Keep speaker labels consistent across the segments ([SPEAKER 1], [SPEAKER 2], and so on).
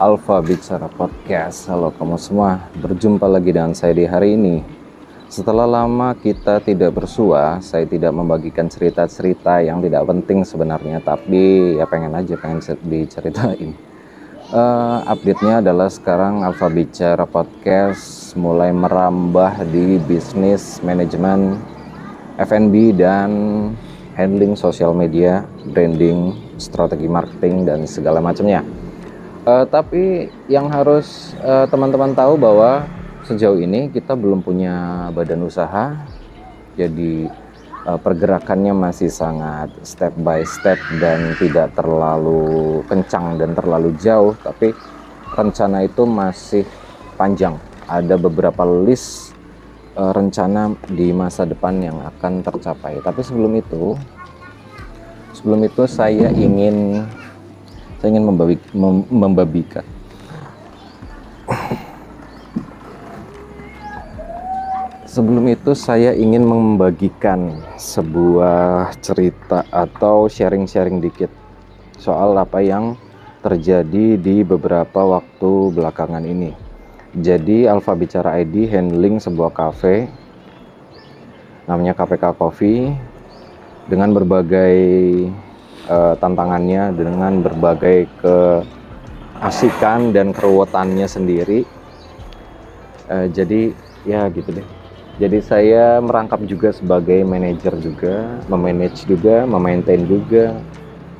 [SPEAKER 1] Alfa Bicara Podcast. Halo kamu semua, berjumpa lagi dengan saya di hari ini. Setelah lama kita tidak bersua, saya tidak membagikan cerita-cerita yang tidak penting sebenarnya, tapi ya pengen aja pengen diceritain. Uh, update-nya adalah sekarang Alfa Bicara Podcast mulai merambah di bisnis manajemen F&B dan handling sosial media, branding, strategi marketing dan segala macamnya. Uh, tapi yang harus uh, teman-teman tahu bahwa sejauh ini kita belum punya badan usaha, jadi uh, pergerakannya masih sangat step by step dan tidak terlalu kencang dan terlalu jauh. Tapi rencana itu masih panjang. Ada beberapa list uh, rencana di masa depan yang akan tercapai. Tapi sebelum itu, sebelum itu saya ingin saya ingin membabi, mem, membabikan Sebelum itu saya ingin membagikan sebuah cerita atau sharing-sharing dikit soal apa yang terjadi di beberapa waktu belakangan ini. Jadi Alfa Bicara ID handling sebuah cafe namanya KPK Coffee dengan berbagai uh, tantangannya dengan berbagai keasikan dan keruwetannya sendiri. Uh, jadi ya gitu deh. Jadi saya merangkap juga sebagai manajer juga, memanage juga, memaintain juga,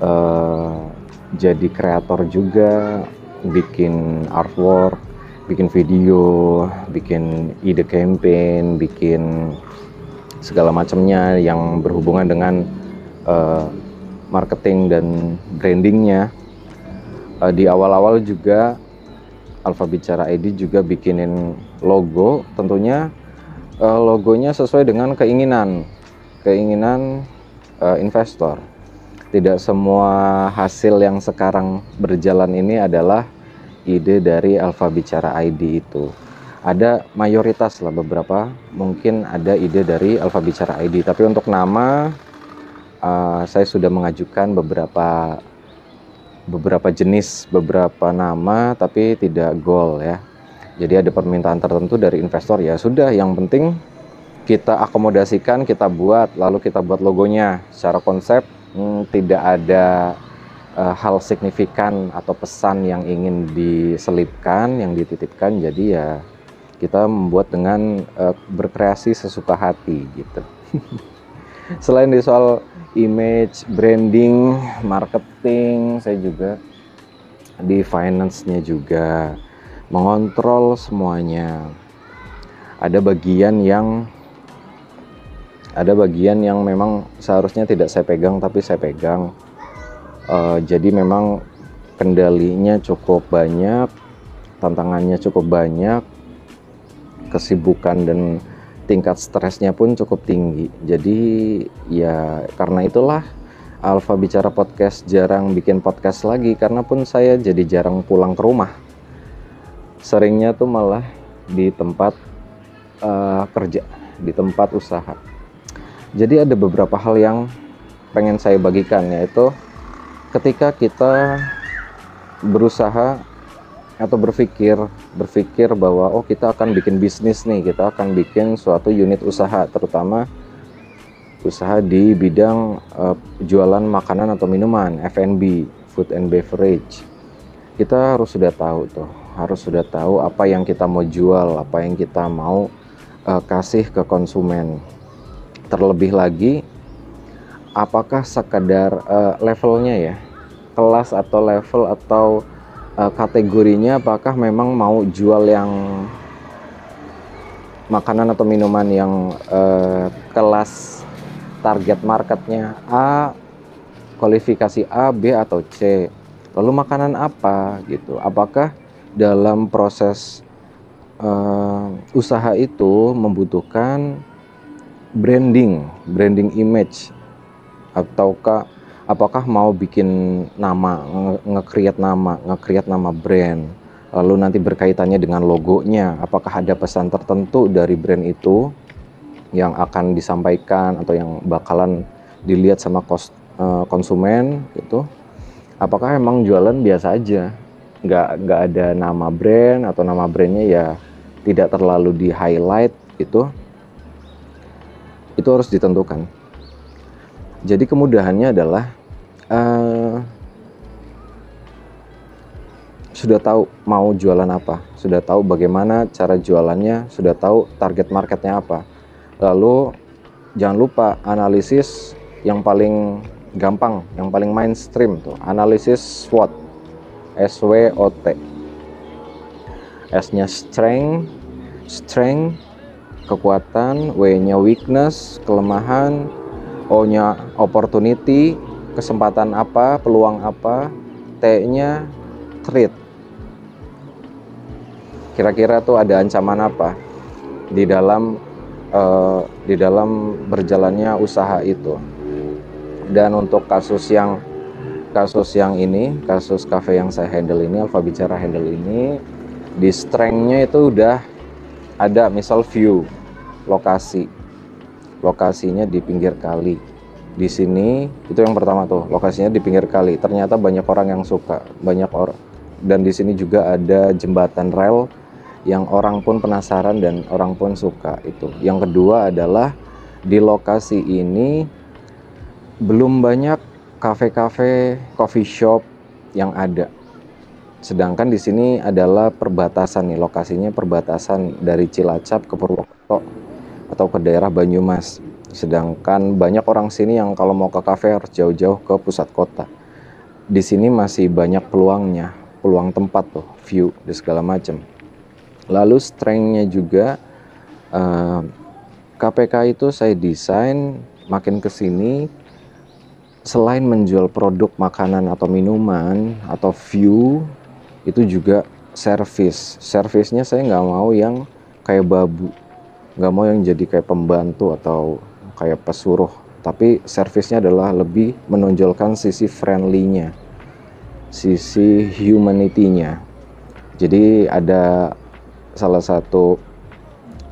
[SPEAKER 1] uh, jadi kreator juga, bikin artwork, bikin video, bikin ide campaign, bikin segala macamnya yang berhubungan dengan uh, marketing dan brandingnya. Uh, di awal-awal juga Alfa Bicara ID juga bikinin logo. Tentunya uh, logonya sesuai dengan keinginan keinginan uh, investor. Tidak semua hasil yang sekarang berjalan ini adalah ide dari Alfa Bicara ID itu. Ada mayoritas lah beberapa mungkin ada ide dari Alfa Bicara ID tapi untuk nama uh, saya sudah mengajukan beberapa beberapa jenis beberapa nama tapi tidak goal ya. Jadi ada permintaan tertentu dari investor ya sudah yang penting kita akomodasikan kita buat lalu kita buat logonya. Secara konsep hmm, tidak ada uh, hal signifikan atau pesan yang ingin diselipkan yang dititipkan. Jadi ya kita membuat dengan uh, berkreasi sesuka hati gitu. Selain di soal image, branding, marketing, saya juga di finance-nya juga mengontrol semuanya. Ada bagian yang ada bagian yang memang seharusnya tidak saya pegang tapi saya pegang. Uh, jadi memang kendalinya cukup banyak, tantangannya cukup banyak, kesibukan dan tingkat stresnya pun cukup tinggi. Jadi ya karena itulah Alfa Bicara Podcast jarang bikin podcast lagi karena pun saya jadi jarang pulang ke rumah. Seringnya tuh malah di tempat uh, kerja, di tempat usaha. Jadi ada beberapa hal yang pengen saya bagikan yaitu ketika kita berusaha atau berpikir berpikir bahwa oh kita akan bikin bisnis nih kita akan bikin suatu unit usaha terutama usaha di bidang uh, jualan makanan atau minuman F&B food and beverage. Kita harus sudah tahu tuh harus sudah tahu apa yang kita mau jual apa yang kita mau uh, kasih ke konsumen. Terlebih lagi apakah sekadar uh, levelnya ya? Kelas atau level atau uh, kategorinya apakah memang mau jual yang makanan atau minuman yang uh, kelas target marketnya A kualifikasi A, B atau C. Lalu makanan apa gitu? Apakah dalam proses uh, usaha itu membutuhkan branding, branding image ataukah apakah mau bikin nama nge-create nama nge-create nama brand lalu nanti berkaitannya dengan logonya? Apakah ada pesan tertentu dari brand itu yang akan disampaikan atau yang bakalan dilihat sama kos, uh, konsumen gitu? Apakah emang jualan biasa aja? Nggak nggak ada nama brand atau nama brandnya ya tidak terlalu di highlight itu itu harus ditentukan jadi kemudahannya adalah uh, sudah tahu mau jualan apa sudah tahu bagaimana cara jualannya sudah tahu target marketnya apa. Lalu jangan lupa analisis yang paling gampang yang paling mainstream tuh analisis SWOT. SWOT S-nya strength strength kekuatan W-nya weakness kelemahan O-nya opportunity kesempatan apa peluang apa T-nya threat kira-kira tuh ada ancaman apa di dalam uh, di dalam berjalannya usaha itu dan untuk kasus yang kasus yang ini, kasus cafe yang saya handle ini, Alfa Bicara handle ini, di strength-nya itu udah ada misal view, lokasi. Lokasinya di pinggir kali. Di sini itu yang pertama tuh, lokasinya di pinggir kali. Ternyata banyak orang yang suka, banyak orang. Dan di sini juga ada jembatan rel yang orang pun penasaran dan orang pun suka itu. Yang kedua adalah di lokasi ini belum banyak kafe-kafe, coffee shop yang ada. Sedangkan di sini adalah perbatasan nih, lokasinya perbatasan dari Cilacap ke Purwokerto atau ke daerah Banyumas. Sedangkan banyak orang sini yang kalau mau ke kafe harus jauh-jauh ke pusat kota. Di sini masih banyak peluangnya, peluang tempat tuh, view dan segala macam. Lalu strengthnya juga eh, KPK itu saya desain makin ke sini selain menjual produk makanan atau minuman atau view itu juga service servisnya saya nggak mau yang kayak babu nggak mau yang jadi kayak pembantu atau kayak pesuruh. Tapi servisnya adalah lebih menonjolkan sisi friendly-nya sisi humanity-nya. Jadi ada salah satu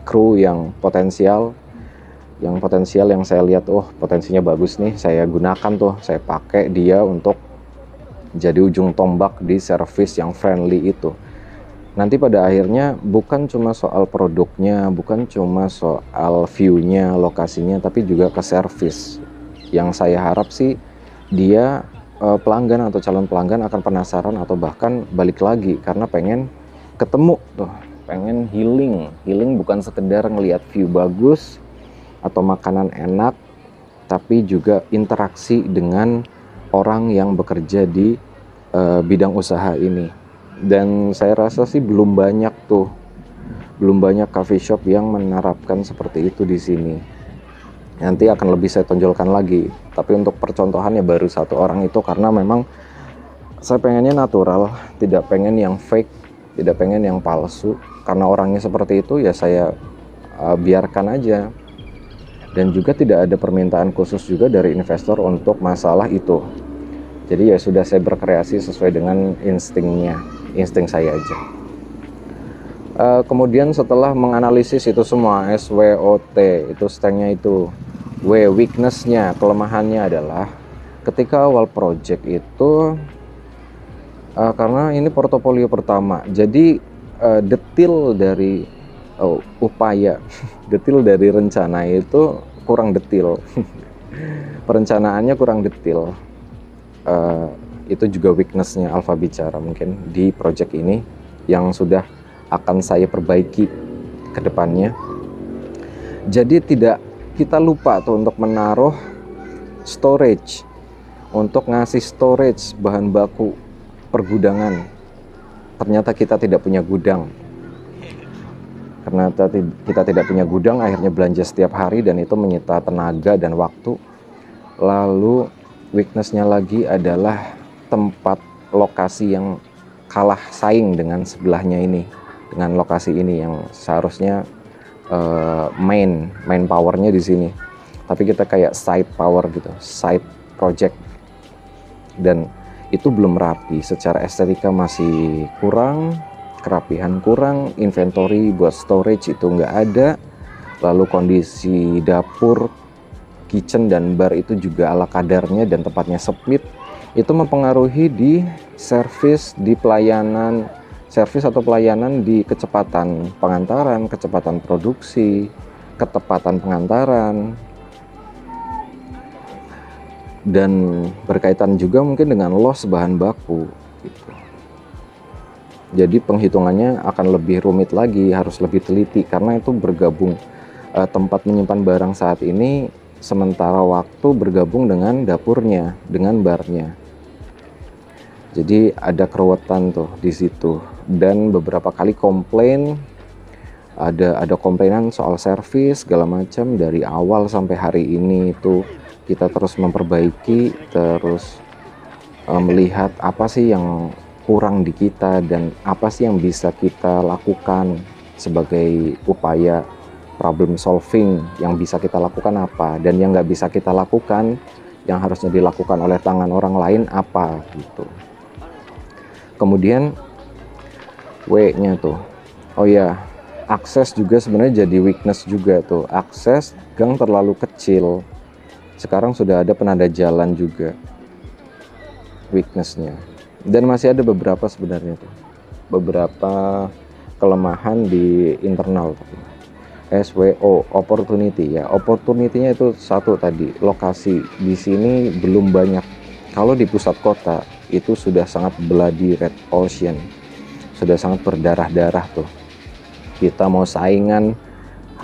[SPEAKER 1] kru yang potensial yang potensial yang saya lihat oh potensinya bagus nih saya gunakan tuh saya pakai dia untuk jadi ujung tombak di service yang friendly itu nanti pada akhirnya bukan cuma soal produknya bukan cuma soal view-nya lokasinya tapi juga ke service yang saya harap sih dia eh, pelanggan atau calon pelanggan akan penasaran atau bahkan balik lagi karena pengen ketemu tuh pengen healing healing bukan sekedar ngelihat view bagus atau makanan enak, tapi juga interaksi dengan orang yang bekerja di uh, bidang usaha ini. Dan saya rasa sih belum banyak tuh, belum banyak coffee shop yang menerapkan seperti itu di sini. Nanti akan lebih saya tonjolkan lagi. Tapi untuk percontohannya baru satu orang itu karena memang saya pengennya natural, tidak pengen yang fake, tidak pengen yang palsu. Karena orangnya seperti itu ya saya uh, biarkan aja dan juga tidak ada permintaan khusus juga dari investor untuk masalah itu. Jadi ya sudah saya berkreasi sesuai dengan instingnya, insting saya aja. Uh, kemudian setelah menganalisis itu semua SWOT itu strengthnya itu, W weaknessnya, kelemahannya adalah ketika awal project itu uh, karena ini portofolio pertama, jadi uh, detail dari uh, upaya detail dari rencana itu kurang detail perencanaannya kurang detail uh, itu juga weaknessnya Alfa Bicara. Mungkin di project ini yang sudah akan saya perbaiki ke depannya. Jadi tidak kita lupa tuh untuk menaruh storage. Untuk ngasih storage bahan baku pergudangan. Ternyata kita tidak punya gudang. Karena kita tidak punya gudang akhirnya belanja setiap hari dan itu menyita tenaga dan waktu. Lalu weaknessnya lagi adalah tempat lokasi yang kalah saing dengan sebelahnya ini dengan lokasi ini yang seharusnya uh, main main powernya di sini. Tapi kita kayak side power gitu side project. Dan itu belum rapi secara estetika masih kurang kerapihan kurang, inventory buat storage itu nggak ada, lalu kondisi dapur, kitchen dan bar itu juga ala kadarnya dan tempatnya sempit, itu mempengaruhi di servis di pelayanan servis atau pelayanan di kecepatan pengantaran, kecepatan produksi, ketepatan pengantaran, dan berkaitan juga mungkin dengan loss bahan baku. Gitu. Jadi penghitungannya akan lebih rumit lagi, harus lebih teliti karena itu bergabung eh, tempat menyimpan barang saat ini sementara waktu bergabung dengan dapurnya, dengan barnya. Jadi ada keruwetan tuh di situ. Dan beberapa kali komplain ada ada komplainan soal servis segala macam. Dari awal sampai hari ini itu kita terus memperbaiki terus uh, melihat apa sih yang kurang di kita dan apa sih yang bisa kita lakukan sebagai upaya problem solving. Yang bisa kita lakukan apa? Dan yang nggak bisa kita lakukan yang harusnya dilakukan oleh tangan orang lain apa? Gitu kemudian W-nya tuh. Oh ya akses juga sebenarnya jadi weakness juga tuh. Akses gang terlalu kecil. Sekarang sudah ada penanda jalan juga weaknessnya. Dan masih ada beberapa sebenarnya tuh. Beberapa kelemahan di internal SWO opportunity ya. Opportunity-nya itu satu tadi lokasi. Di sini belum banyak. Kalau di pusat kota itu sudah sangat bloody red ocean. Sudah sangat berdarah-darah tuh. Kita mau saingan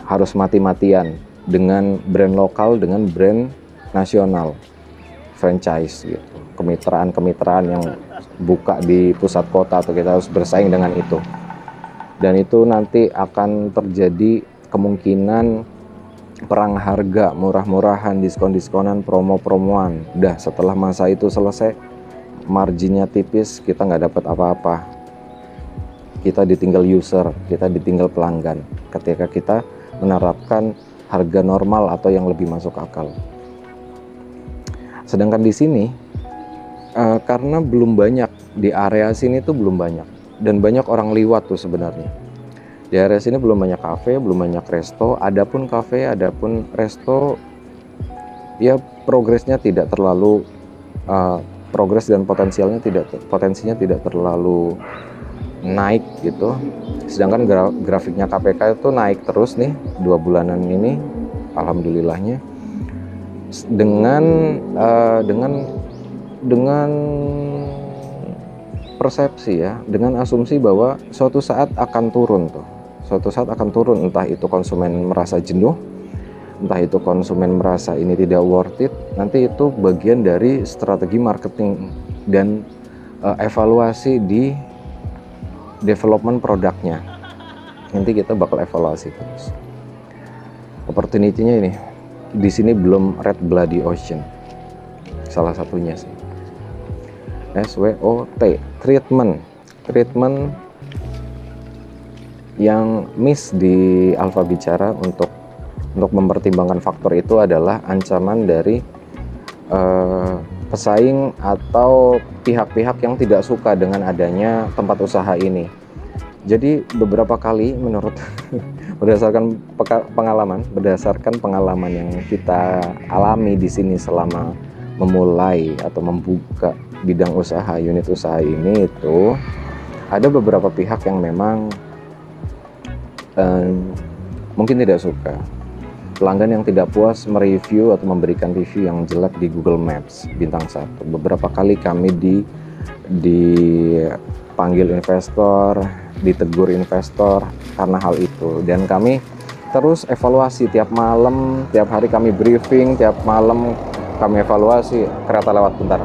[SPEAKER 1] harus mati-matian dengan brand lokal dengan brand nasional franchise gitu. Kemitraan-kemitraan yang buka di pusat kota atau kita harus bersaing dengan itu. Dan itu nanti akan terjadi kemungkinan perang harga murah-murahan diskon-diskonan promo-promoan. Udah setelah masa itu selesai marginnya tipis kita nggak dapat apa-apa. Kita ditinggal user kita ditinggal pelanggan. Ketika kita menerapkan harga normal atau yang lebih masuk akal. Sedangkan di sini uh, karena belum banyak di area sini tuh belum banyak. Dan banyak orang liwat tuh sebenarnya. Di area sini belum banyak kafe belum banyak resto adapun kafe adapun resto ya progresnya tidak terlalu uh, progres dan potensialnya tidak potensinya tidak terlalu naik gitu. Sedangkan gra grafiknya KPK itu naik terus nih dua bulanan ini alhamdulillahnya. Dengan uh, dengan dengan persepsi ya dengan asumsi bahwa suatu saat akan turun tuh. Suatu saat akan turun entah itu konsumen merasa jenuh entah itu konsumen merasa ini tidak worth it, nanti itu bagian dari strategi marketing dan uh, evaluasi di development produknya. Nanti kita bakal evaluasi terus. Opportunity-nya ini di sini belum red bloody ocean. Salah satunya sih. SWOT, treatment. Treatment yang miss di Alfa Bicara untuk untuk mempertimbangkan faktor itu adalah ancaman dari uh, pesaing atau pihak-pihak yang tidak suka dengan adanya tempat usaha ini. Jadi beberapa kali menurut berdasarkan pengalaman, berdasarkan pengalaman yang kita alami di sini selama memulai atau membuka bidang usaha unit usaha ini itu ada beberapa pihak yang memang um, mungkin tidak suka pelanggan yang tidak puas mereview atau memberikan review yang jelek di Google Maps bintang satu. Beberapa kali kami di dipanggil investor, ditegur investor karena hal itu dan kami terus evaluasi tiap malam, tiap hari kami briefing, tiap malam kami evaluasi kereta lewat bentar.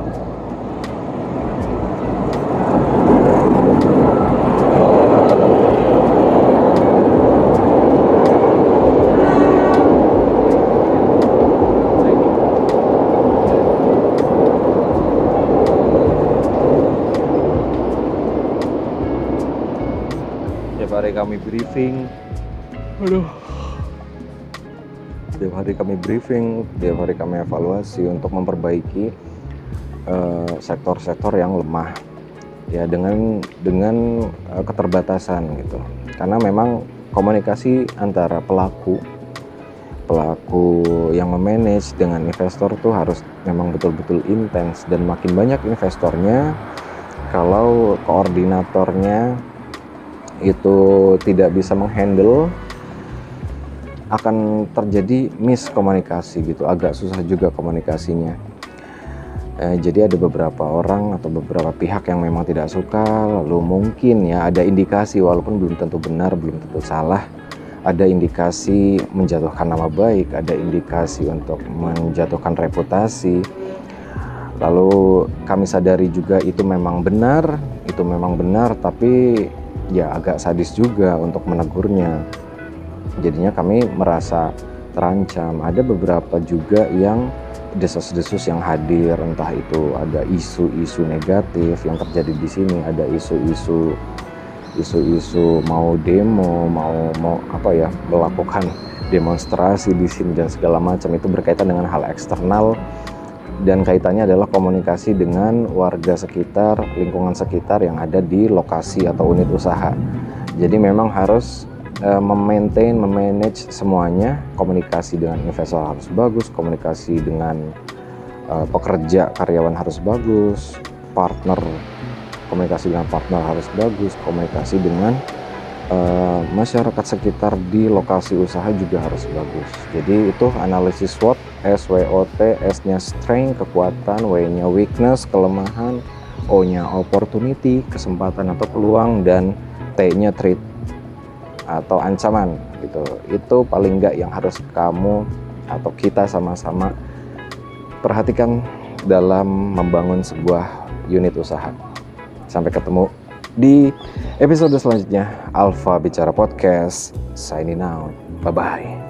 [SPEAKER 1] Kami briefing. Aduh. Setiap hari kami briefing setiap hari kami evaluasi untuk memperbaiki eh, sektor-sektor uh, yang lemah. Ya dengan dengan uh, keterbatasan gitu. Karena memang komunikasi antara pelaku pelaku yang memanage dengan investor tuh harus memang betul-betul intens dan makin banyak investornya kalau koordinatornya itu tidak bisa menghandle akan terjadi miskomunikasi gitu. Agak susah juga komunikasinya. Eh, jadi ada beberapa orang atau beberapa pihak yang memang tidak suka lalu mungkin ya ada indikasi walaupun belum tentu benar belum tentu salah. Ada indikasi menjatuhkan nama baik ada indikasi untuk menjatuhkan reputasi. Lalu kami sadari juga itu memang benar itu memang benar tapi ya agak sadis juga untuk menegurnya. Jadinya kami merasa terancam. Ada beberapa juga yang desas-desus yang hadir entah itu ada isu-isu negatif yang terjadi di sini ada isu-isu isu-isu mau demo mau mau apa ya melakukan demonstrasi di sini dan segala macam. Itu berkaitan dengan hal eksternal dan kaitannya adalah komunikasi dengan warga sekitar lingkungan sekitar yang ada di lokasi atau unit usaha jadi memang harus uh, memaintain, memanage semuanya. Komunikasi dengan investor harus bagus, komunikasi dengan uh, pekerja karyawan harus bagus, partner komunikasi dengan partner harus bagus, komunikasi dengan uh, masyarakat sekitar di lokasi usaha juga harus bagus. Jadi itu analisis SWOT, SWOT, S-nya strength, kekuatan, W-nya weakness, kelemahan, O-nya opportunity, kesempatan atau peluang, dan T-nya threat atau ancaman gitu. Itu paling enggak yang harus kamu atau kita sama-sama perhatikan dalam membangun sebuah unit usaha. Sampai ketemu di episode selanjutnya. Alpha Bicara Podcast signing out. Bye bye